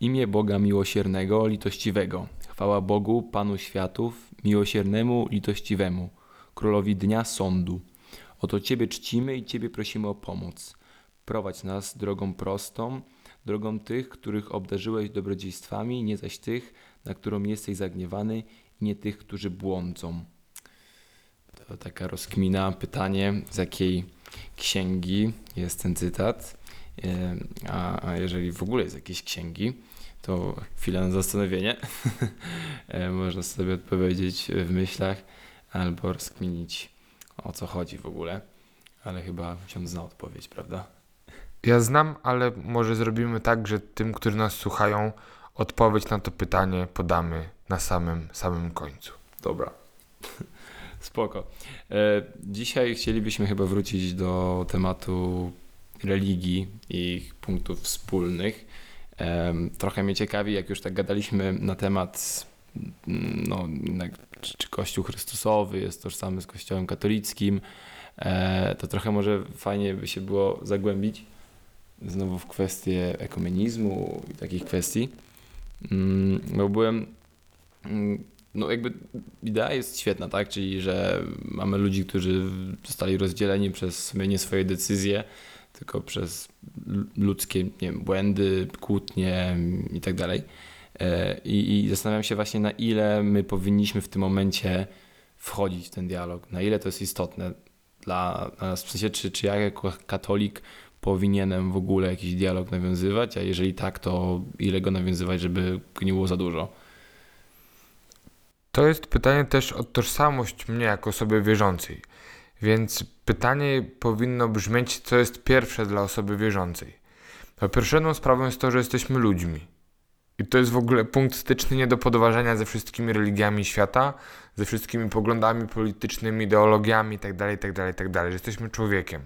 Imię Boga miłosiernego, litościwego. Chwała Bogu, Panu światów, miłosiernemu, litościwemu, Królowi dnia sądu. Oto Ciebie czcimy i Ciebie prosimy o pomoc. Prowadź nas drogą prostą, drogą tych, których obdarzyłeś dobrodziejstwami, nie zaś tych, na którą jesteś zagniewany, i nie tych, którzy błądzą. To taka rozkmina, pytanie, z jakiej księgi jest ten cytat. E, A, a jeżeli w ogóle jest jakieś księgi, to chwila na zastanowienie. E, Można sobie odpowiedzieć w myślach albo rozkminić o co chodzi w ogóle. Ale chyba ksiądz zna odpowiedź, prawda? Ja znam, ale może zrobimy tak, że tym, którzy nas słuchają, odpowiedź na to pytanie podamy na samym, samym końcu. Dobra. Spoko. E, dzisiaj chcielibyśmy chyba wrócić do tematu religii i ich punktów wspólnych. Trochę mnie ciekawi, jak już tak gadaliśmy na temat, mm, no, czy, Kościół Chrystusowy jest tożsamy z Kościołem katolickim, e, to trochę może fajnie by się było zagłębić znowu w kwestię ekumenizmu i takich kwestii. Mm, Bo byłem mm, no jakby idea jest świetna, tak? Czyli, że mamy ludzi, którzy zostali rozdzieleni przez nie swoje decyzje, tylko przez ludzkie nie wiem, błędy, kłótnie i tak dalej. E, I, I zastanawiam się właśnie, na ile my powinniśmy w tym momencie wchodzić w ten dialog, na ile to jest istotne dla nas, w sensie, czy, czy ja jako katolik powinienem w ogóle jakiś dialog nawiązywać, a jeżeli tak, to ile go nawiązywać, żeby nie było za dużo. To jest pytanie też o tożsamość mnie jako osoby wierzącej. Więc pytanie powinno brzmieć, co jest pierwsze dla osoby wierzącej. Pierwszą sprawą jest to, że jesteśmy ludźmi. I to jest w ogóle punkt styczny nie do podważenia ze wszystkimi religiami świata, ze wszystkimi poglądami politycznymi, ideologiami itd., itd., itd., że jesteśmy człowiekiem.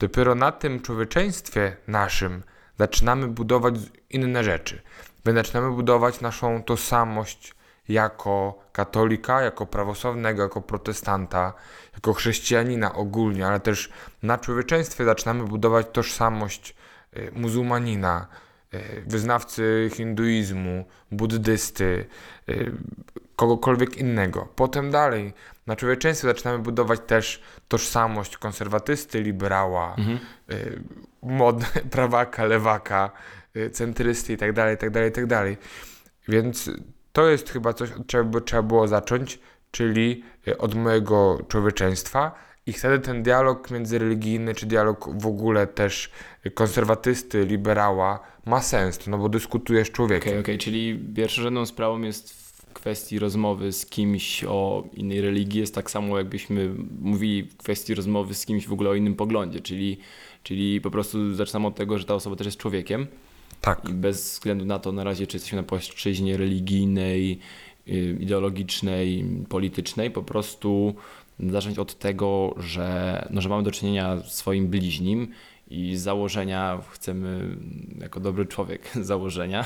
Dopiero na tym człowieczeństwie naszym zaczynamy budować inne rzeczy. My zaczynamy budować naszą tożsamość jako katolika, jako prawosławnego, jako protestanta, jako chrześcijanina ogólnie, ale też na człowieczeństwie zaczynamy budować tożsamość y, muzułmanina, y, wyznawcy hinduizmu, buddysty, y, kogokolwiek innego. Potem dalej na człowieczeństwie zaczynamy budować też tożsamość konserwatysty, liberała, y, mod, prawaka, lewaka, centrysty itd., itd., itd. Więc to jest chyba coś, od czego trzeba było zacząć, czyli y, od mojego człowieczeństwa i wtedy ten dialog międzyreligijny, czy dialog w ogóle też y, konserwatysty, liberała ma sens, no bo dyskutujesz człowiekiem. Okej, okej, czyli pierwszorzędną sprawą jest w kwestii rozmowy z kimś o innej religii, jest tak samo jakbyśmy mówili w kwestii rozmowy z kimś w ogóle o innym poglądzie, czyli, czyli po prostu zaczynamy od tego, że ta osoba też jest człowiekiem Tak. i bez względu na to na razie, czy jesteśmy na płaszczyźnie religijnej, y, ideologicznej, politycznej, po prostu zacząć od tego, że, no, że mamy do czynienia z swoim bliźnim i z założenia chcemy, jako dobry człowiek założenia,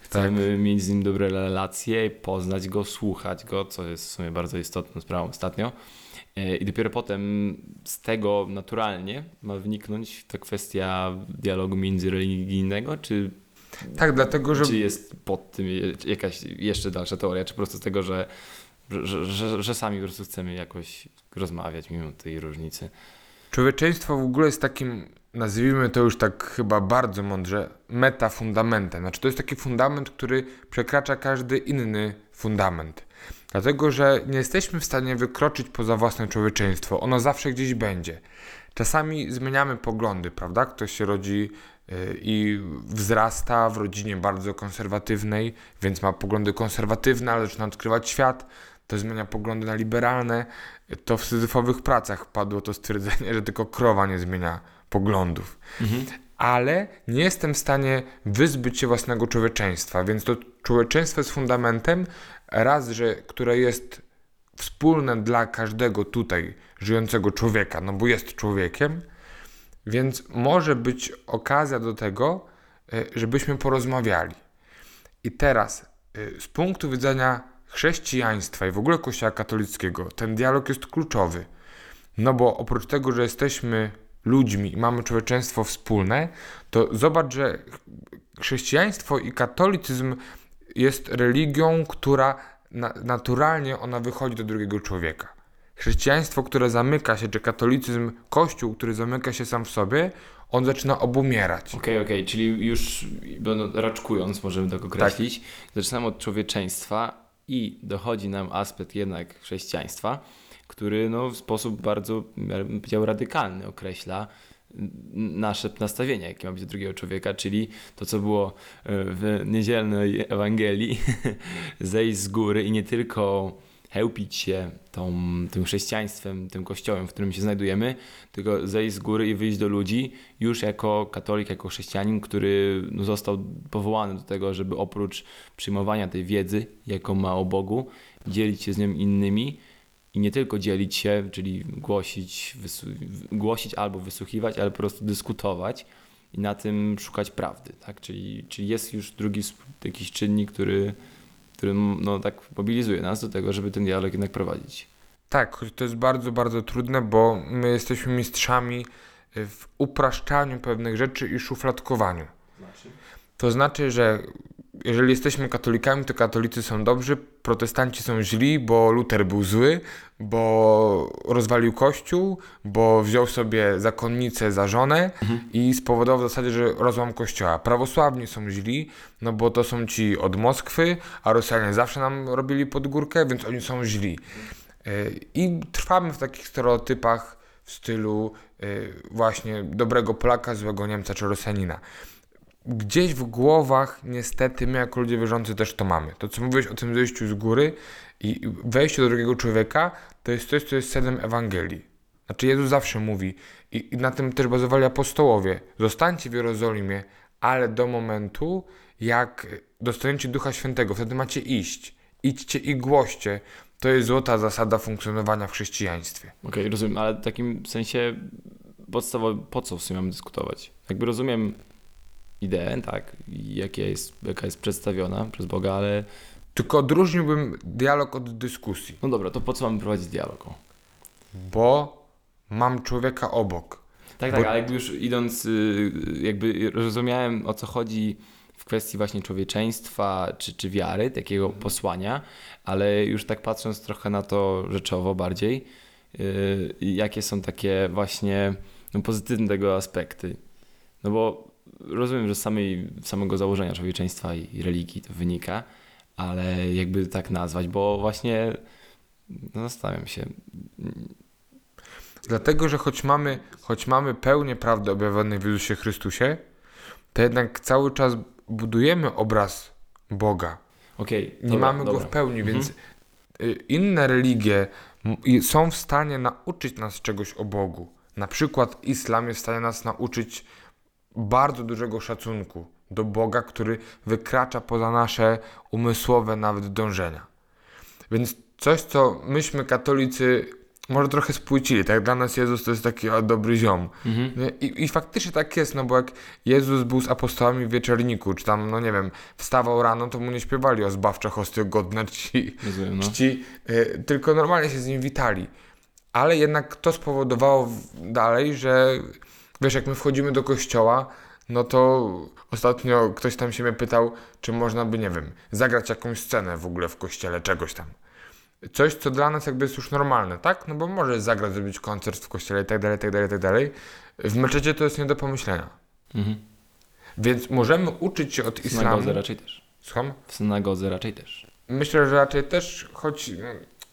chcemy mieć z nim dobre relacje, poznać go, słuchać go, co jest w sumie bardzo istotną sprawą ostatnio. E, I dopiero potem z tego naturalnie ma wyniknąć ta kwestia dialogu międzyreligijnego, czy, Tak, dlatego, że czy jest pod tym jakaś jeszcze dalsza teoria, czy po prostu z tego, że, że, że, że, że sami po prostu chcemy jakoś rozmawiać mimo tej różnicy. Człowieczeństwo w ogóle jest takim, nazwijmy to już tak chyba bardzo mądrze, metafundamentem. Znaczy to jest taki fundament, który przekracza każdy inny fundament. Dlatego, że nie jesteśmy w stanie wykroczyć poza własne człowieczeństwo. Ono zawsze gdzieś będzie. Czasami zmieniamy poglądy, prawda? Ktoś się rodzi y, i wzrasta w rodzinie bardzo konserwatywnej, więc ma poglądy konserwatywne, ale zaczyna odkrywać świat, to zmienia poglądy na liberalne. To w syzyfowych pracach padło to stwierdzenie, że tylko krowa nie zmienia poglądów. Ale nie jestem w stanie wyzbyć się własnego człowieczeństwa, więc to człowieczeństwo jest fundamentem, raz, że które jest wspólne dla każdego tutaj żyjącego człowieka, no bo jest człowiekiem, więc może być okazja do tego, e, żebyśmy porozmawiali. I teraz, y, z punktu widzenia chrześcijaństwa i w ogóle Kościoła katolickiego, ten dialog jest kluczowy. No bo oprócz tego, że jesteśmy ludźmi i mamy człowieczeństwo wspólne, to zobacz, że chrześcijaństwo i katolicyzm jest religią, która na, naturalnie ona wychodzi do drugiego człowieka. Chrześcijaństwo, które zamyka się, czy katolicyzm, kościół, który zamyka się sam w sobie, on zaczyna obumierać. Okej, okej, czyli już no, raczkując, możemy tak określić, zaczynamy od człowieczeństwa i dochodzi nam aspekt jednak chrześcijaństwa, który no, w sposób bardzo, powiedział, radykalny określa nasze nastawienie, jakie ma być do drugiego człowieka, czyli to, co było w niedzielnej Ewangelii, zejść z góry i nie tylko chełpić się tą, tym chrześcijaństwem, tym kościołem, w którym się znajdujemy, tylko zejść z góry i wyjść do ludzi już jako katolik, jako chrześcijanin, który no, został powołany do tego, żeby oprócz przyjmowania tej wiedzy, jaką ma o Bogu, dzielić się z nią innymi i nie tylko dzielić się, czyli głosić, głosić albo wysłuchiwać, ale po prostu dyskutować i na tym szukać prawdy. Tak? Czyli, czyli jest już drugi jakiś czynnik, który który no, tak mobilizuje nas do tego, żeby ten dialog jednak prowadzić. Tak, choć to jest bardzo, bardzo trudne, bo my jesteśmy mistrzami w upraszczaniu pewnych rzeczy i szufladkowaniu. Znaczy? To znaczy, że jeżeli jesteśmy katolikami, to katolicy są dobrzy, protestanci są źli, bo Luter był zły, bo rozwalił kościół, bo wziął sobie zakonnicę za żonę mhm. i spowodował w zasadzie, że rozłam kościoła. Prawosławni są źli, no bo to są ci od Moskwy, a Rosjanie zawsze nam robili pod górkę, więc oni są źli. E, I trwamy w takich stereotypach w stylu e, właśnie dobrego Polaka, złego Niemca czy Rosjanina gdzieś w głowach niestety my jako ludzie wierzący też to mamy. To co mówiłeś o tym zejściu z góry i wejściu do drugiego człowieka, to jest coś, co jest sedem Ewangelii. Znaczy Jezus zawsze mówi i, i na tym też bazowali apostołowie. Zostańcie w Jerozolimie, ale do momentu, jak dostaniecie Ducha Świętego, wtedy macie iść. Idźcie i głoście. To jest złota zasada funkcjonowania w chrześcijaństwie. Okej, okay, rozumiem, ale w takim sensie podstawowo po co w sumie mamy dyskutować? Jakby rozumiem ideę, tak, jakie jest, jaka jest przedstawiona przez Boga, ale... Tylko odróżniłbym dialog od dyskusji. No dobra, to po co mamy prowadzić dialog? Bo mam człowieka obok. Tak, Bo... tak, ale jakby już idąc, y, jakby rozumiałem o co chodzi w kwestii właśnie człowieczeństwa czy, czy wiary, takiego posłania, ale już tak patrząc trochę na to rzeczowo bardziej, yy, jakie są takie właśnie no, pozytywne tego aspekty. No bo rozumiem, że z samej, samego założenia człowieczeństwa i religii to wynika, ale jakby tak nazwać, bo właśnie no, zastanawiam się. Dlatego, że choć mamy, choć mamy pełnię prawdy objawionej w Jezusie Chrystusie, to jednak cały czas budujemy obraz Boga. Okay, Nie dobra, mamy dobra. go w pełni, mhm. więc y, inne religie są w stanie nauczyć nas czegoś o Bogu. Na przykład islam jest w stanie nas nauczyć bardzo dużego szacunku do Boga, który wykracza poza nasze umysłowe nawet dążenia. Więc coś, co myśmy katolicy może trochę spłycili, tak? Dla nas Jezus to jest taki o, dobry ziom. Mhm. I, I faktycznie tak jest, no bo jak Jezus był z apostołami w wieczorniku, czy tam, no nie wiem, wstawał rano, to mu nie śpiewali o zbawczych hostiach godne czci, Rozumiem, no. czci y, tylko normalnie się z nim witali. Ale jednak to spowodowało dalej, że Wiesz, jak my wchodzimy do kościoła, no to ostatnio ktoś tam się mnie pytał, czy można by, nie wiem, zagrać jakąś scenę w ogóle w kościele, czegoś tam. Coś, co dla nas jakby jest już normalne, tak? No bo możesz zagrać, zrobić koncert w kościele i tak dalej, tak dalej, tak dalej. W meczecie to jest nie do pomyślenia. Mhm. Więc możemy uczyć się od islamu. W synagodze raczej też. Słucham? W synagodze raczej też. Myślę, że raczej też, choć no,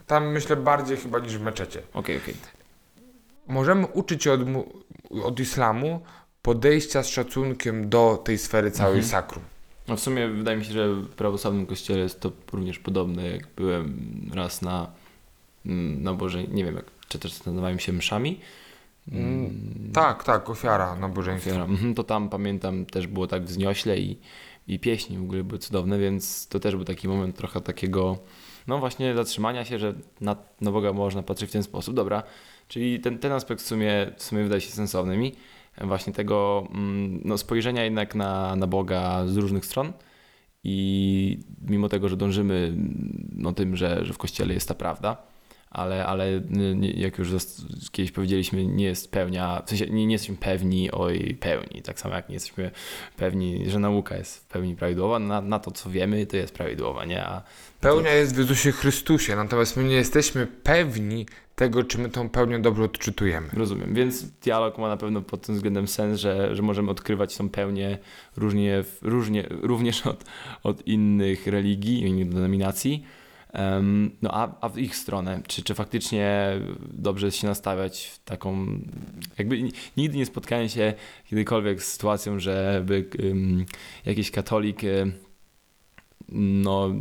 tam myślę bardziej chyba niż w meczecie. Okej, okay, okej. Okay możemy uczyć się od, od islamu podejścia z szacunkiem do tej sfery całej mhm. sakrum. No w sumie wydaje mi się, że w prawosławnym kościele jest to również podobne, jak byłem raz na mm, nabożeństwie, nie wiem, jak, czy też nazywają się mszami. Mm, mm, tak, tak, ofiara nabożeństwa. Ofiara. Mhm, to tam pamiętam też było tak wzniośle i, i pieśni w ogóle były cudowne, więc to też był taki moment trochę takiego, no właśnie zatrzymania się, że na, na Boga można patrzeć w ten sposób. Dobra, Czyli ten, ten aspekt w sumie, w sumie wydaje się sensowny. Właśnie tego mm, no, spojrzenia jednak na, na Boga z różnych stron. I mimo tego, że dążymy no, tym, że, że w kościele jest ta prawda, ale, ale nie, jak już kiedyś powiedzieliśmy, nie jest pełnia, w sensie nie, nie jesteśmy pewni o jej pełni, tak samo jak nie jesteśmy pewni, że nauka jest w pełni prawidłowa, na, na to co wiemy to jest prawidłowa, nie? A Pełnia jest w Jezusie Chrystusie, natomiast my nie jesteśmy pewni tego, czy my tą pełnię dobrze odczytujemy. Rozumiem, więc dialog ma na pewno pod tym względem sens, że, że możemy odkrywać tą pełnię różnie, różnie, również od, od innych religii, innych denominacji. Um, no a, a w ich stronę, czy, czy faktycznie dobrze się nastawiać w taką, jakby nigdy nie spotkałem się kiedykolwiek z sytuacją, żeby um, jakiś katolik um, no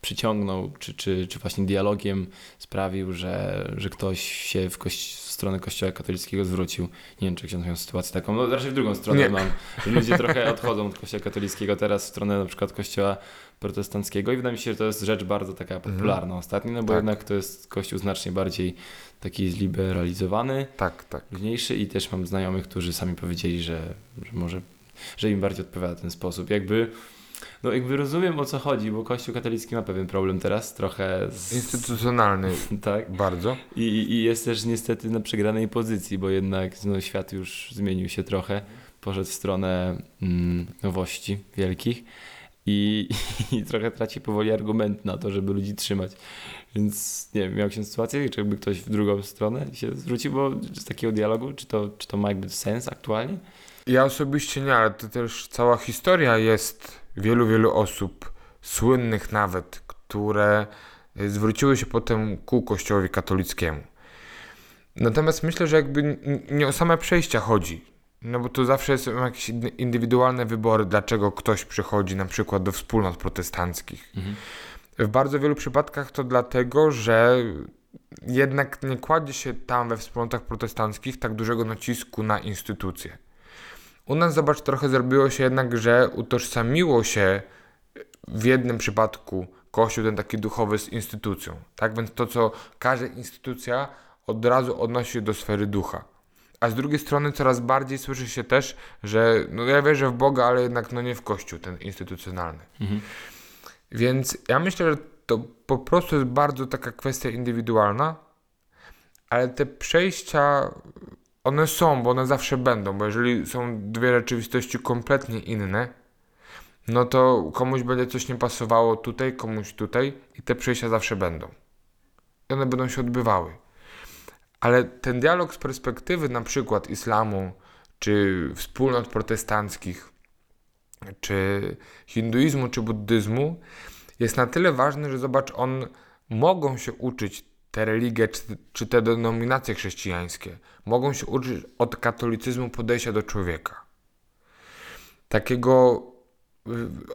przyciągnął, czy, czy, czy właśnie dialogiem sprawił, że, że ktoś się w, kości- w stronę kościoła katolickiego zwrócił. Nie wiem, czy ksiądz miał sytuację taką, no raczej w drugą stronę Nie. mam, że ludzie trochę odchodzą od kościoła katolickiego teraz w stronę na przykład kościoła protestanckiego i wydaje mi się, że to jest rzecz bardzo taka popularna ostatnio, no bo Tak. jednak to jest kościół znacznie bardziej taki zliberalizowany, Tak, tak. luźniejszy i też mam znajomych, którzy sami powiedzieli, że, że może, że im bardziej odpowiada ten sposób. Jakby, no jakby rozumiem o co chodzi, bo Kościół katolicki ma pewien problem teraz, trochę z... Instytucjonalny Tak. bardzo. I, I jest też niestety na przegranej pozycji, bo jednak no, świat już zmienił się trochę, poszedł w stronę mm, nowości wielkich i, i trochę traci powoli argument na to, żeby ludzi trzymać. Więc nie wiem, miał się sytuację, czy jakby ktoś w drugą stronę się zwrócił, bo z takiego dialogu, czy to, czy to ma jakby sens aktualnie? Ja osobiście nie, ale to też cała historia jest wielu, wielu osób, słynnych nawet, które y, zwróciły się potem ku kościołowi katolickiemu. Natomiast myślę, że jakby nie o same przejścia chodzi. No bo to zawsze są jakieś in- indywidualne wybory, dlaczego ktoś przychodzi na przykład do wspólnot protestanckich. Mhm. W bardzo wielu przypadkach to dlatego, że jednak nie kładzie się tam we wspólnotach protestanckich tak dużego nacisku na instytucje. U nas, zobacz, trochę zrobiło się jednak, że utożsamiło się w jednym przypadku Kościół, ten taki duchowy, z instytucją. Tak więc to, co każda instytucja od razu odnosi się do sfery ducha. A z drugiej strony coraz bardziej słyszy się też, że no ja wierzę w Boga, ale jednak no nie w Kościół ten instytucjonalny. Mhm. Więc ja myślę, że to po prostu jest bardzo taka kwestia indywidualna, ale te przejścia, one są, bo one zawsze będą, bo jeżeli są dwie rzeczywistości kompletnie inne, no to komuś będzie coś nie pasowało tutaj, komuś tutaj i te przejścia zawsze będą. I one będą się odbywały. Ale ten dialog z perspektywy na przykład islamu, czy wspólnot protestanckich, czy hinduizmu, czy buddyzmu, jest na tyle ważny, że zobacz, on mogą się uczyć te religie, czy, czy te denominacje chrześcijańskie, mogą się uczyć od katolicyzmu podejścia do człowieka. Takiego y,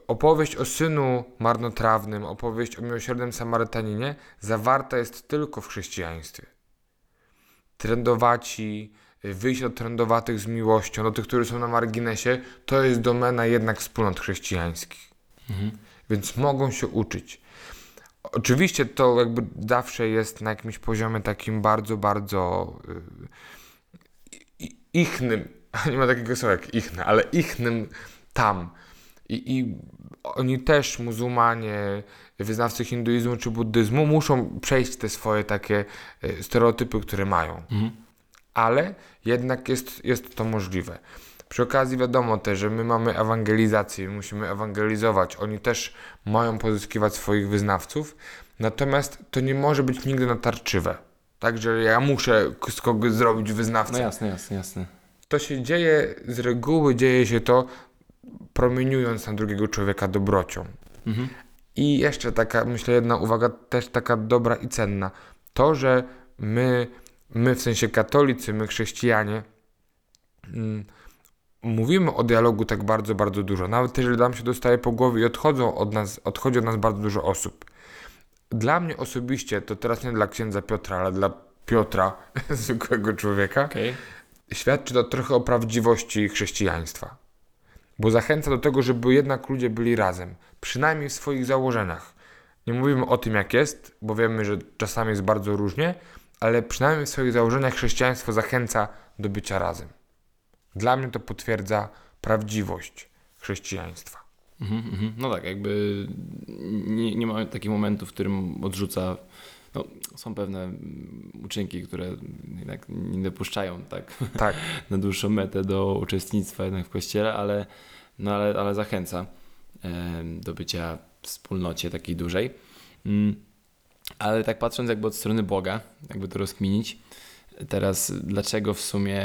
opowieść o synu marnotrawnym, opowieść o miłosiernym Samarytaninie zawarta jest tylko w chrześcijaństwie. Trendowaci, y, wyjść od trendowatych z miłością, do tych, którzy są na marginesie, to jest domena jednak wspólnot chrześcijańskich Mhm. więc mogą się uczyć. Oczywiście to jakby zawsze jest na jakimś poziomie takim bardzo, bardzo y, i- ichnym, nie ma takiego słowa jak ichne, ale ichnym tam. I, I oni też, muzułmanie, wyznawcy hinduizmu czy buddyzmu, muszą przejść te swoje takie y, stereotypy, które mają Mhm. ale jednak jest, jest to możliwe. Przy okazji wiadomo też, że my mamy ewangelizację, my musimy ewangelizować. Oni też mają pozyskiwać swoich wyznawców, natomiast to nie może być nigdy natarczywe. Także ja muszę z kogoś zrobić wyznawcę. No jasne, jasne, jasne. To się dzieje, z reguły dzieje się to promieniując na drugiego człowieka dobrocią. Mhm. I jeszcze taka, myślę, jedna uwaga też taka dobra i cenna. To, że my, my w sensie katolicy, my chrześcijanie, mm, mówimy o dialogu tak bardzo, bardzo dużo. Nawet jeżeli nam się dostaje po głowie i odchodzą od nas, odchodzi od nas bardzo dużo osób. Dla mnie osobiście, to teraz nie dla księdza Piotra, ale dla Piotra, zwykłego człowieka, Okej. świadczy to trochę o prawdziwości chrześcijaństwa. Bo zachęca do tego, żeby jednak ludzie byli razem, przynajmniej w swoich założeniach. Nie mówimy o tym, jak jest, bo wiemy, że czasami jest bardzo różnie, ale przynajmniej w swoich założeniach chrześcijaństwo zachęca do bycia razem. Dla mnie to potwierdza prawdziwość chrześcijaństwa. Mhm, mhm. No tak, jakby nie, nie ma takiego momentu, w którym odrzuca no, są pewne mm, uczynki, które jednak nie dopuszczają tak Tak. na dłuższą metę do uczestnictwa jednak w kościele, ale, no ale, ale zachęca do bycia w wspólnocie takiej dużej. Mm, Ale tak patrząc jakby od strony Boga, jakby to rozkminić, teraz dlaczego w sumie,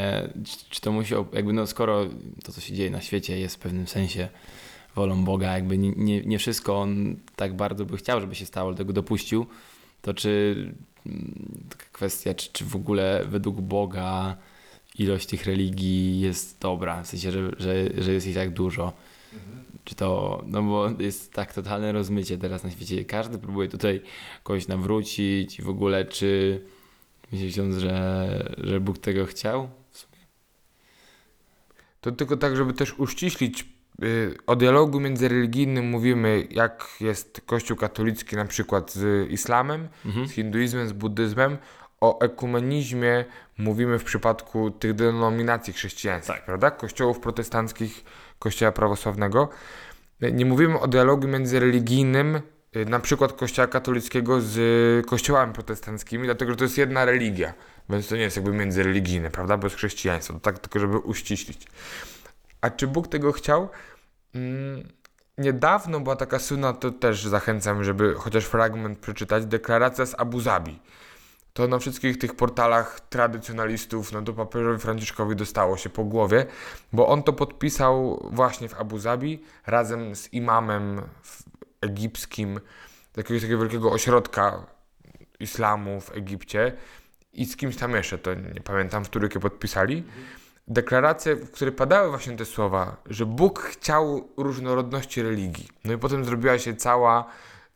czy- to musi, jakby no skoro to co się dzieje na świecie jest w pewnym sensie wolą Boga, jakby nie, nie, wszystko on tak bardzo by chciał, żeby się stało, tego dopuścił, to czy mm, taka kwestia, czy, czy w ogóle według Boga ilość tych religii jest dobra, w sensie, że, że, że jest ich tak dużo. Czy to, no bo jest tak totalne rozmycie teraz na świecie. Każdy próbuje tutaj kogoś nawrócić i w ogóle, czy myśląc, że, że Bóg tego chciał? To tylko tak, żeby też uściślić, y, o dialogu międzyreligijnym mówimy, jak jest Kościół katolicki na przykład z islamem, Mhm. z hinduizmem, z buddyzmem. O ekumenizmie mówimy w przypadku tych denominacji chrześcijańskich, Tak. prawda? Kościołów protestanckich, kościoła prawosławnego. Y, Nie mówimy o dialogu międzyreligijnym, na przykład kościoła katolickiego z y, kościołami protestanckimi, dlatego że to jest jedna religia, więc to nie jest jakby międzyreligijne, prawda? Bo jest chrześcijaństwo. To tak tylko, żeby uściślić. A czy Bóg tego chciał? Mm, niedawno była taka słynna, to też zachęcam, żeby chociaż fragment przeczytać, deklaracja z Abu Zabi. To na wszystkich tych portalach tradycjonalistów, no to papieżowi Franciszkowi dostało się po głowie, bo on to podpisał właśnie w Abu Zabi razem z imamem egipskim, jakiegoś takiego wielkiego ośrodka islamu w Egipcie i z kimś tam jeszcze, to nie pamiętam, w trójkę podpisali. Deklaracje, w której padały właśnie te słowa, że Bóg chciał różnorodności religii. No i potem zrobiła się cała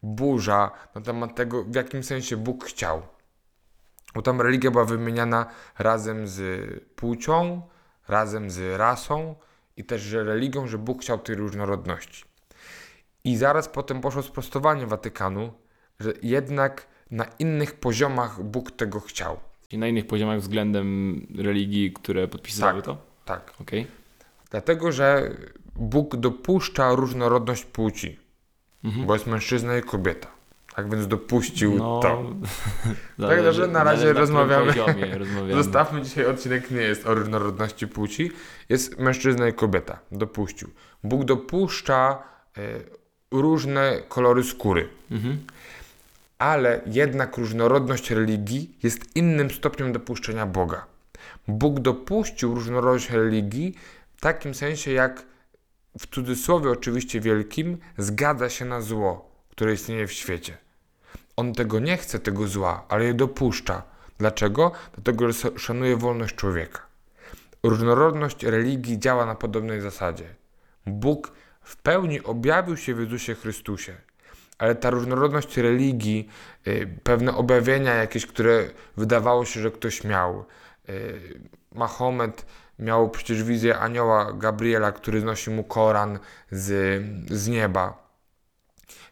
burza na temat tego, w jakim sensie Bóg chciał. Bo tam religia była wymieniana razem z płcią, razem z rasą i też, że religią, że Bóg chciał tej różnorodności. I zaraz potem poszło sprostowanie Watykanu, że jednak na innych poziomach Bóg tego chciał. Czyli na innych poziomach względem religii, które podpisywały Tak. to? Tak. Okej. Dlatego, że Bóg dopuszcza różnorodność płci, Mhm. bo jest mężczyzna i kobieta. Tak więc dopuścił No, to. zależy- dobrze, na razie którym rozmawiamy. Poziomie rozmawiamy. Zostawmy dzisiaj odcinek nie jest o różnorodności płci. Jest mężczyzna i kobieta. Dopuścił. Bóg dopuszcza e, różne kolory skóry. Mhm. ale jednak różnorodność religii jest innym stopniem dopuszczenia Boga. Bóg dopuścił różnorodność religii w takim sensie, jak w cudzysłowie oczywiście wielkim, zgadza się na zło, które istnieje w świecie. On tego nie chce, tego zła, ale je dopuszcza. Dlaczego? Dlatego, że szanuje wolność człowieka. Różnorodność religii działa na podobnej zasadzie. Bóg w pełni objawił się w Jezusie Chrystusie, ale ta różnorodność religii, y, pewne objawienia jakieś, które wydawało się, że ktoś miał. Y, Mahomet miał przecież wizję anioła Gabriela, który znosi mu Koran z, z nieba.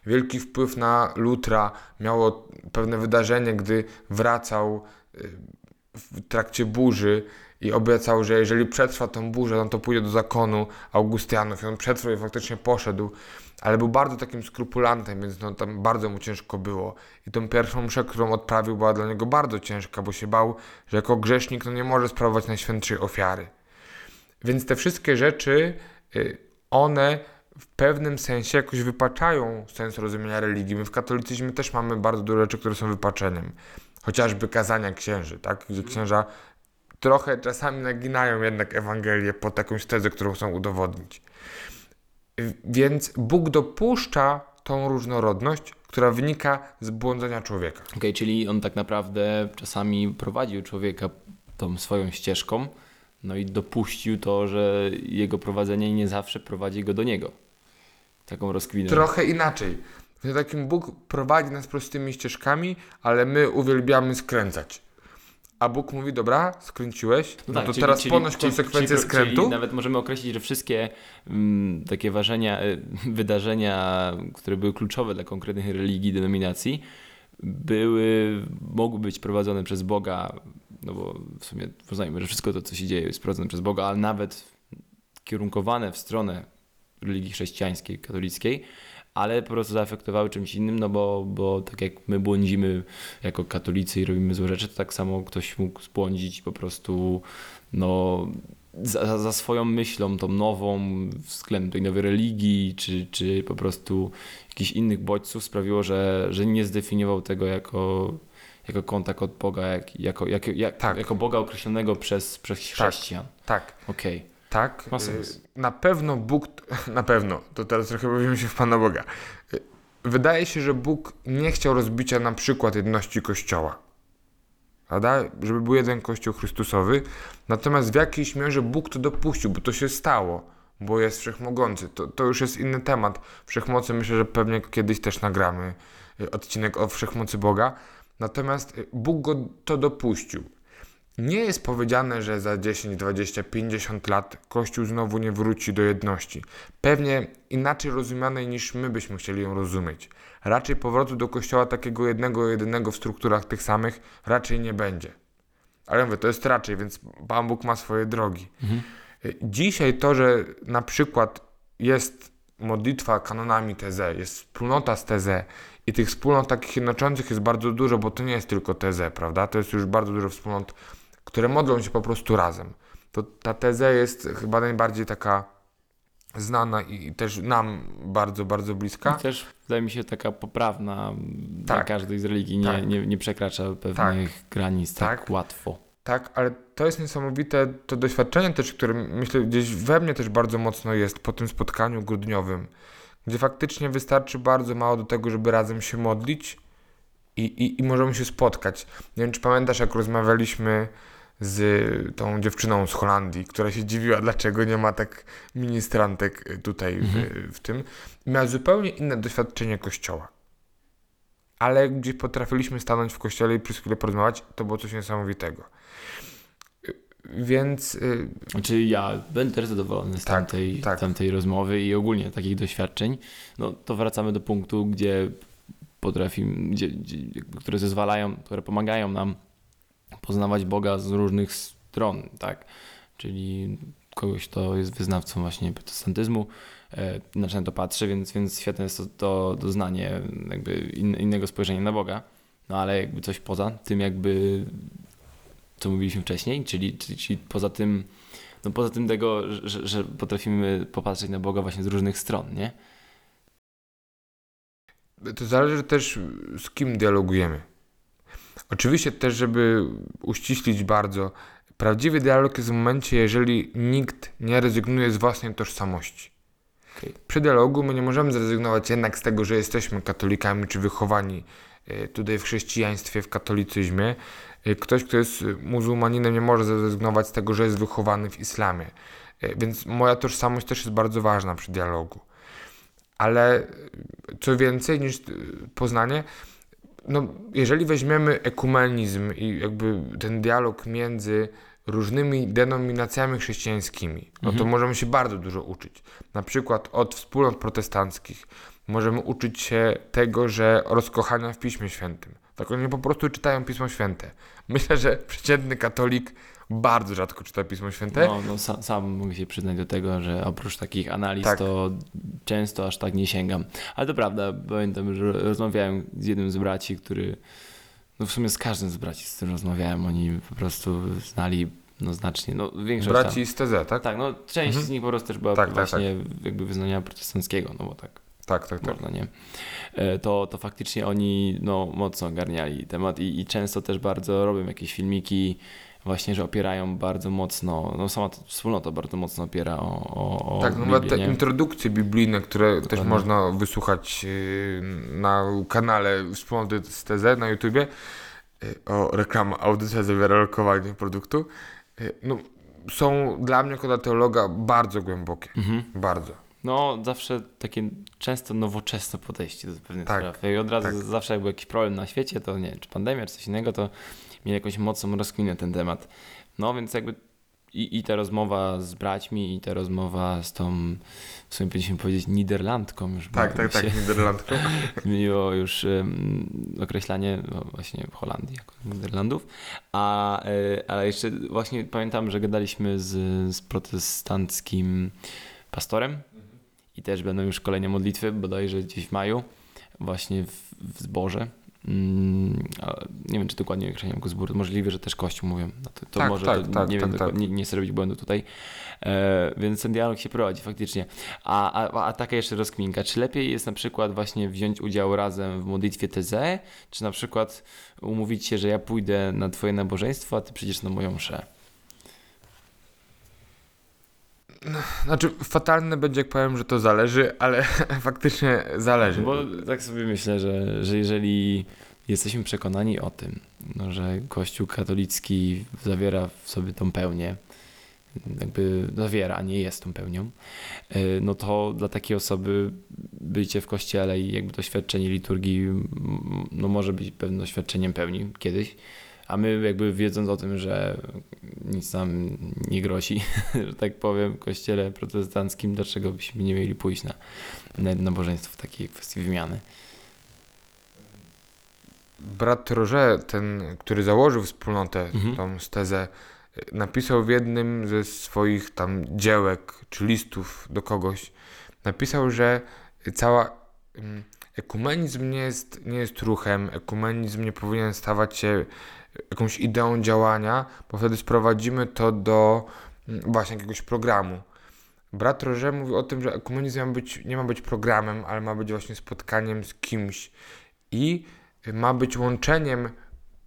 Wielki wpływ na Lutra miało pewne wydarzenie, gdy wracał y, w trakcie burzy i obiecał, że jeżeli przetrwa tą burzę, no to pójdzie do zakonu Augustianów. I on przetrwał i faktycznie poszedł, ale był bardzo takim skrupulantem, więc no, tam bardzo mu ciężko było. I tą pierwszą mszę, którą odprawił, była dla niego bardzo ciężka, bo się bał, że jako grzesznik no, nie może sprawować najświętszej ofiary. Więc te wszystkie rzeczy, y, one w pewnym sensie jakoś wypaczają sens rozumienia religii. My w katolicyzmie też mamy bardzo dużo rzeczy, które są wypaczeniem. Chociażby kazania księży, tak? Gdzie księża trochę czasami naginają jednak Ewangelię pod jakąś tezę, którą chcą udowodnić. Więc Bóg dopuszcza tą różnorodność, która wynika z błądzenia człowieka. Okej, czyli on tak naprawdę czasami prowadził człowieka tą swoją ścieżką, no i dopuścił to, że jego prowadzenie nie zawsze prowadzi go do niego. Taką rozkminę. Trochę inaczej. W takim Bóg prowadzi nas prostymi ścieżkami, ale my uwielbiamy skręcać. A Bóg mówi, dobra, skręciłeś, no, tak, to czyli- teraz czyli- ponoś czyli- konsekwencje czyli, skrętu. Czyli nawet możemy określić, że wszystkie mm, takie ważenia, y, wydarzenia, które były kluczowe dla konkretnych religii, denominacji, były, mogły być prowadzone przez Boga, no bo w sumie uznajmy, że wszystko to, co się dzieje, jest prowadzone przez Boga, ale nawet kierunkowane w stronę religii chrześcijańskiej, katolickiej, ale po prostu zaafektowały czymś innym, no bo, bo tak jak my błądzimy jako katolicy i robimy złe rzeczy, to tak samo ktoś mógł zbłądzić po prostu no za, za swoją myślą, tą nową, względem tej nowej religii, czy, czy po prostu jakichś innych bodźców sprawiło, że, że nie zdefiniował tego jako, jako kontakt od Boga, jak, jako, jako, jak, Tak. jako Boga określonego przez, przez chrześcijan. Tak, Okej. Tak. Ma y, sens. Na pewno Bóg, na pewno, to teraz trochę bawimy się w Pana Boga. Y, Wydaje się, że Bóg nie chciał rozbicia na przykład jedności Kościoła. Prawda? Żeby był jeden Kościół Chrystusowy. Natomiast w jakiejś mierze Bóg to dopuścił, bo to się stało, bo jest wszechmogący. To, to już jest inny temat. Wszechmocy myślę, że pewnie kiedyś też nagramy y, odcinek o wszechmocy Boga. Natomiast Bóg go to dopuścił. Nie jest powiedziane, że za 10, 20, 50 lat Kościół znowu nie wróci do jedności. Pewnie inaczej rozumianej niż my byśmy chcieli ją rozumieć. Raczej powrotu do Kościoła takiego jednego, jedynego w strukturach tych samych raczej nie będzie. Ale mówię, to jest raczej, więc Pan Bóg ma swoje drogi. Y, Dzisiaj to, że na przykład jest modlitwa kanonami TZ, jest wspólnota z TZ i tych wspólnot takich jednoczących jest bardzo dużo, bo to nie jest tylko TZ, prawda? To jest już bardzo dużo wspólnot, które modlą się po prostu razem. To ta TZ jest chyba najbardziej taka znana i też nam bardzo, bardzo bliska. I też wydaje mi się taka poprawna dla Tak. każdej z religii, nie, Tak. nie, nie przekracza pewnych granic tak, Tak. łatwo. Tak, ale to jest niesamowite, to doświadczenie też, które myślę gdzieś we mnie też bardzo mocno jest po tym spotkaniu grudniowym, gdzie faktycznie wystarczy bardzo mało do tego, żeby razem się modlić i, i, i możemy się spotkać. Nie wiem, czy pamiętasz, jak rozmawialiśmy z tą dziewczyną z Holandii, która się dziwiła, dlaczego nie ma tak ministrantek tutaj w, w tym. Miała zupełnie inne doświadczenie kościoła. Ale gdzie potrafiliśmy stanąć w kościele i przez chwilę porozmawiać, to było coś niesamowitego. Więc y, Znaczy ja będę też zadowolony z Tak, tamtej, tak. tamtej rozmowy i ogólnie takich doświadczeń. No to wracamy do punktu, gdzie potrafimy, gdzie, gdzie, które zezwalają, które pomagają nam poznawać Boga z różnych stron, tak? Czyli kogoś, kto jest wyznawcą właśnie protestantyzmu, inaczej na to patrzy, więc, więc świetne jest to, to doznanie jakby in, innego spojrzenia na Boga. No ale jakby coś poza tym jakby co mówiliśmy wcześniej, czyli, czyli, czyli poza tym no poza tym tego, że, że potrafimy popatrzeć na Boga właśnie z różnych stron, nie? to zależy też z kim dialogujemy. Oczywiście też, żeby uściślić bardzo, prawdziwy dialog jest w momencie, jeżeli nikt nie rezygnuje z własnej tożsamości. Okej. Przy dialogu my nie możemy zrezygnować jednak z tego, że jesteśmy katolikami czy wychowani e, tutaj w chrześcijaństwie, w katolicyzmie. E, Ktoś, kto jest muzułmaninem, nie może zrezygnować z tego, że jest wychowany w islamie. E, Więc moja tożsamość też jest bardzo ważna przy dialogu. Ale co więcej niż poznanie, no, jeżeli weźmiemy ekumenizm i jakby ten dialog między różnymi denominacjami chrześcijańskimi, no to Mhm. możemy się bardzo dużo uczyć. Na przykład od wspólnot protestanckich możemy uczyć się tego, że rozkochania w Piśmie Świętym. Tak oni po prostu czytają Pismo Święte. Myślę, że przeciętny katolik bardzo rzadko czyta Pismo Święte. No, no sam, sam mogę się przyznać do tego, że oprócz takich analiz Tak. to często aż tak nie sięgam. Ale to prawda, pamiętam, że rozmawiałem z jednym z braci, który, no w sumie z każdym z braci, z którym rozmawiałem, oni po prostu znali no znacznie, no większość tam, Braci z TZ, tak? Tak, no część Mhm. z nich po prostu też była Tak, tak, właśnie jakby wyznania protestanckiego, no bo tak Tak, tak, tak. można, nie? E, To, to faktycznie oni no, mocno ogarniali temat i, i często też bardzo robią jakieś filmiki właśnie, że opierają bardzo mocno, no sama ta wspólnota bardzo mocno opiera o, o, o Tak, no Biblię, te nie? introdukcje biblijne, które też można wysłuchać yy, na kanale wspólnoty z TZ na YouTubie. Yy, O reklama, audycja zawiera lokowanie produktu. Yy, No, są dla mnie jako dla teologa bardzo głębokie. Mhm. Bardzo. No zawsze takie często nowoczesne podejście do pewnych Tak, spraw. I od razu tak. zawsze jak był jakiś problem na świecie, to nie wiem, czy pandemia, czy coś innego, to mieli jakąś mocną rozkminę ten temat. No więc jakby i, i ta rozmowa z braćmi, i ta rozmowa z tą, w sumie powinniśmy powiedzieć, Niderlandką już. Tak, tak, tak, Niderlandką. Zmieniło już em, określanie no, właśnie w Holandii jako Niderlandów. A, e, ale jeszcze właśnie pamiętam, że gadaliśmy z, z protestanckim pastorem i też będą już szkolenia modlitwy, bodajże gdzieś w maju, właśnie w, w zborze. Mm, nie wiem, czy dokładnie określają go zbór. Możliwe, że też Kościół mówią. No to, to Tak, może tak, to, tak, nie tak, wiem, tak. dokładnie- Nie, nie chcę robić błędu tutaj. E, więc ten dialog się prowadzi faktycznie. A, a, a taka jeszcze rozkminka. Czy lepiej jest na przykład właśnie wziąć udział razem w modlitwie TZ, czy na przykład umówić się, że ja pójdę na twoje nabożeństwo, a ty przyjdziesz na moją mszę? Znaczy, fatalne będzie, jak powiem, że to zależy, ale faktycznie zależy. Bo tak sobie myślę, że, że jeżeli jesteśmy przekonani o tym, no, że Kościół katolicki zawiera w sobie tą pełnię, jakby zawiera, a nie jest tą pełnią, y, no to dla takiej osoby bycie w kościele i jakby doświadczenie liturgii no może być pewnym doświadczeniem pełni kiedyś, a my jakby wiedząc o tym, że nic nam nie grozi, że tak powiem, w kościele protestanckim, dlaczego byśmy nie mieli pójść na, na nabożeństwo w takiej kwestii wymiany? Brat Roże, ten, który założył wspólnotę, Mhm. tą stezę, napisał w jednym ze swoich tam dziełek czy listów do kogoś, napisał, że cała mm, ekumenizm nie jest, nie jest ruchem, ekumenizm nie powinien stawać się jakąś ideą działania, bo wtedy sprowadzimy to do mm, właśnie jakiegoś programu. Brat Roże mówił o tym, że ekumenizm ma być, nie ma być programem, ale ma być właśnie spotkaniem z kimś i ma być łączeniem,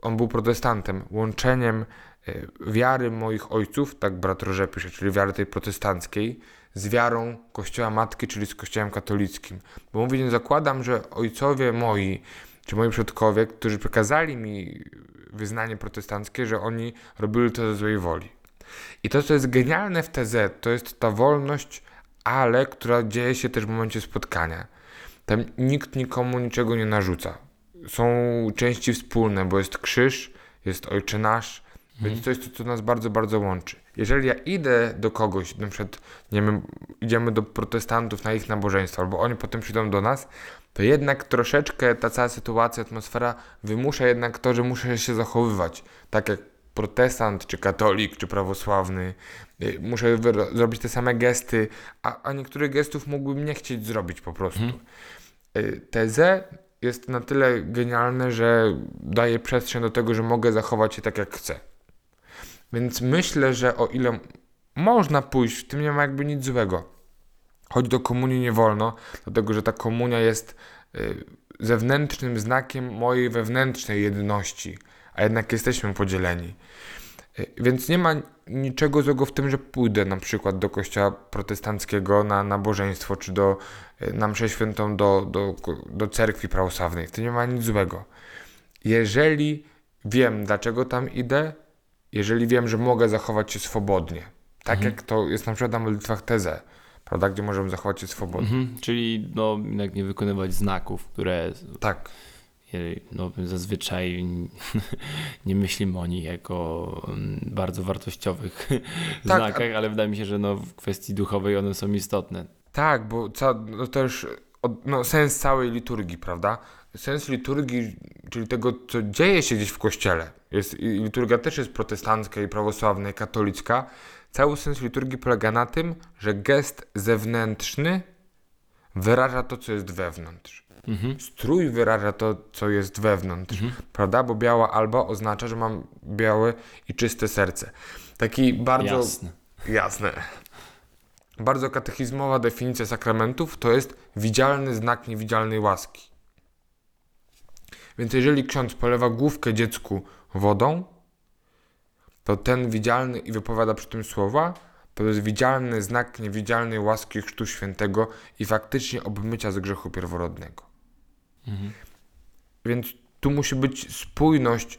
on był protestantem, łączeniem y, wiary moich ojców, tak brat Roże pisze, czyli wiary tej protestanckiej, z wiarą Kościoła Matki, czyli z Kościołem katolickim. Bo mówi, nie zakładam, że ojcowie moi, czy moi przodkowie, którzy przekazali mi wyznanie protestanckie, że oni robili to ze złej woli. I to, co jest genialne w TZ, to jest ta wolność, ale która dzieje się też w momencie spotkania. Tam nikt nikomu niczego nie narzuca. Są części wspólne, bo jest krzyż, jest Ojcze Nasz, więc to jest to, co nas bardzo, bardzo łączy. Jeżeli ja idę do kogoś, na przykład, nie wiem, idziemy do protestantów na ich nabożeństwo, albo oni potem przyjdą do nas, to jednak troszeczkę ta cała sytuacja, atmosfera wymusza jednak to, że muszę się zachowywać. Tak jak protestant, czy katolik, czy prawosławny. Y, Muszę zrobić te same gesty, a, a niektórych gestów mógłbym nie chcieć zrobić po prostu. Y, Teze jest na tyle genialne, że daje przestrzeń do tego, że mogę zachować się tak, jak chcę. Więc myślę, że o ile można pójść, w tym nie ma jakby nic złego. Choć do komunii nie wolno, dlatego że ta komunia jest y, zewnętrznym znakiem mojej wewnętrznej jedności, a jednak jesteśmy podzieleni. Y, Więc nie ma niczego złego w tym, że pójdę na przykład do kościoła protestanckiego na nabożeństwo, czy do, y, na mszę świętą do, do, do cerkwi prawosławnej. W tym nie ma nic złego. Jeżeli wiem, dlaczego tam idę, jeżeli wiem, że mogę zachować się swobodnie, tak jak to jest na przykład na modlitwach tezę, prawda, gdzie możemy zachować się swobodnie. Mhm. Czyli no, jednak nie wykonywać znaków, które Tak. no, zazwyczaj nie myślimy o nich jako mm, bardzo wartościowych Tak, znakach, ale wydaje mi się, że no, w kwestii duchowej one są istotne. Tak, bo ca, no od, no, sens całej liturgii, prawda? Sens liturgii, czyli tego, co dzieje się gdzieś w kościele. Jest, liturgia też jest protestancka i prawosławna i katolicka. Cały sens liturgii polega na tym, że gest zewnętrzny wyraża to, co jest wewnątrz. Mhm. Strój wyraża to, co jest wewnątrz, prawda? Bo biała alba oznacza, że mam białe i czyste serce. Taki bardzo... Jasne. Jasne. Bardzo katechizmowa definicja sakramentów to jest widzialny znak niewidzialnej łaski. Więc jeżeli ksiądz polewa główkę dziecku wodą, to ten widzialny i wypowiada przy tym słowa, to jest widzialny znak niewidzialnej łaski Chrztu Świętego i faktycznie obmycia z grzechu pierworodnego. Mhm. Więc tu musi być spójność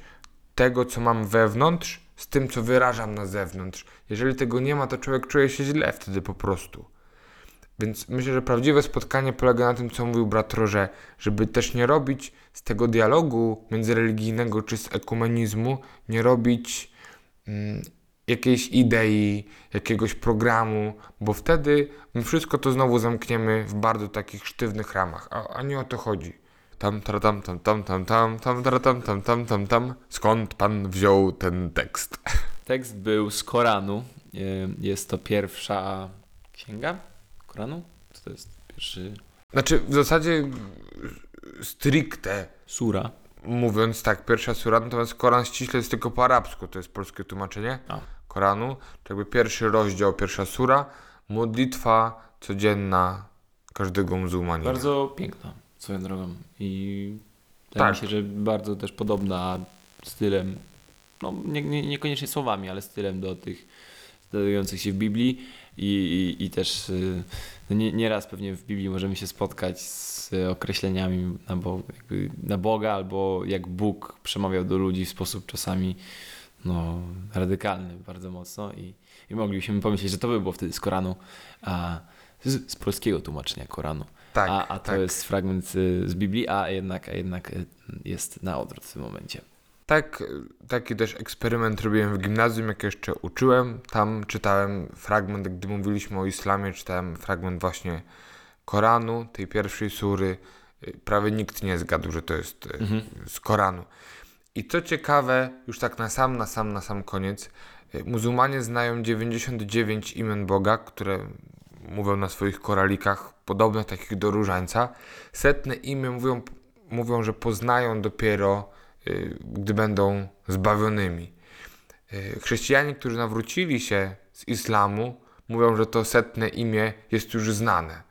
tego, co mam wewnątrz, z tym, co wyrażam na zewnątrz. Jeżeli tego nie ma, to człowiek czuje się źle wtedy po prostu. Więc myślę, że prawdziwe spotkanie polega na tym, co mówił brat Roże, żeby też nie robić z tego dialogu międzyreligijnego czy z ekumenizmu, nie robić jakiejś idei, jakiegoś programu, bo wtedy my wszystko to znowu zamkniemy w bardzo takich sztywnych ramach, a, a nie o to chodzi. Tam, tra, tam, tam, tam, tam, tam, tam, tra, tam, tam, tam, tam, tam. Skąd pan wziął ten tekst? Tekst był z Koranu. E, Jest to pierwsza księga Koranu? Co to jest? Pierwszy Znaczy, w zasadzie stricte sura. Mówiąc tak, pierwsza sura, natomiast Koran ściśle jest tylko po arabsku, to jest polskie tłumaczenie A. Koranu. To jakby pierwszy rozdział, pierwsza sura, modlitwa codzienna każdego muzułmanina. Bardzo piękna swoją drogą i wydaje Tak. mi się, że bardzo też podobna stylem, no nie, nie, niekoniecznie słowami, ale stylem do tych znajdujących się w Biblii i, i, i też no nie, nieraz pewnie w Biblii możemy się spotkać z określeniami na, Bo, na Boga albo jak Bóg przemawiał do ludzi w sposób czasami no, radykalny bardzo mocno i, i moglibyśmy pomyśleć, że to by było wtedy z Koranu, a z, z polskiego tłumaczenia Koranu. Tak, a, a to tak. jest fragment y, z Biblii, a jednak, a jednak y, jest na odwrót w tym momencie. Tak, taki też eksperyment robiłem w gimnazjum, jak jeszcze uczyłem. Tam czytałem fragment, gdy mówiliśmy o islamie, czytałem fragment właśnie Koranu, tej pierwszej sury. Prawie nikt nie zgadł, że to jest y, z Koranu. I co ciekawe, już tak na sam, na sam, na sam koniec, y, muzułmanie znają 99 imion Boga, które mówią na swoich koralikach, podobnych takich do różańca. Setne imię mówią, mówią że poznają dopiero, gdy będą zbawionymi. Y, Chrześcijanie, którzy nawrócili się z islamu, mówią, że to setne imię jest już znane,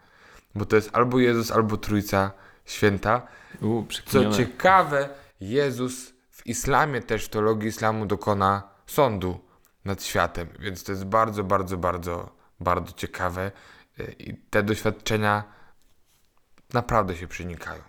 bo to jest albo Jezus, albo Trójca Święta. U, Co ciekawe, Jezus w islamie też w teologii islamu dokona sądu nad światem, więc to jest bardzo, bardzo, bardzo, bardzo ciekawe y, i te doświadczenia naprawdę się przenikają.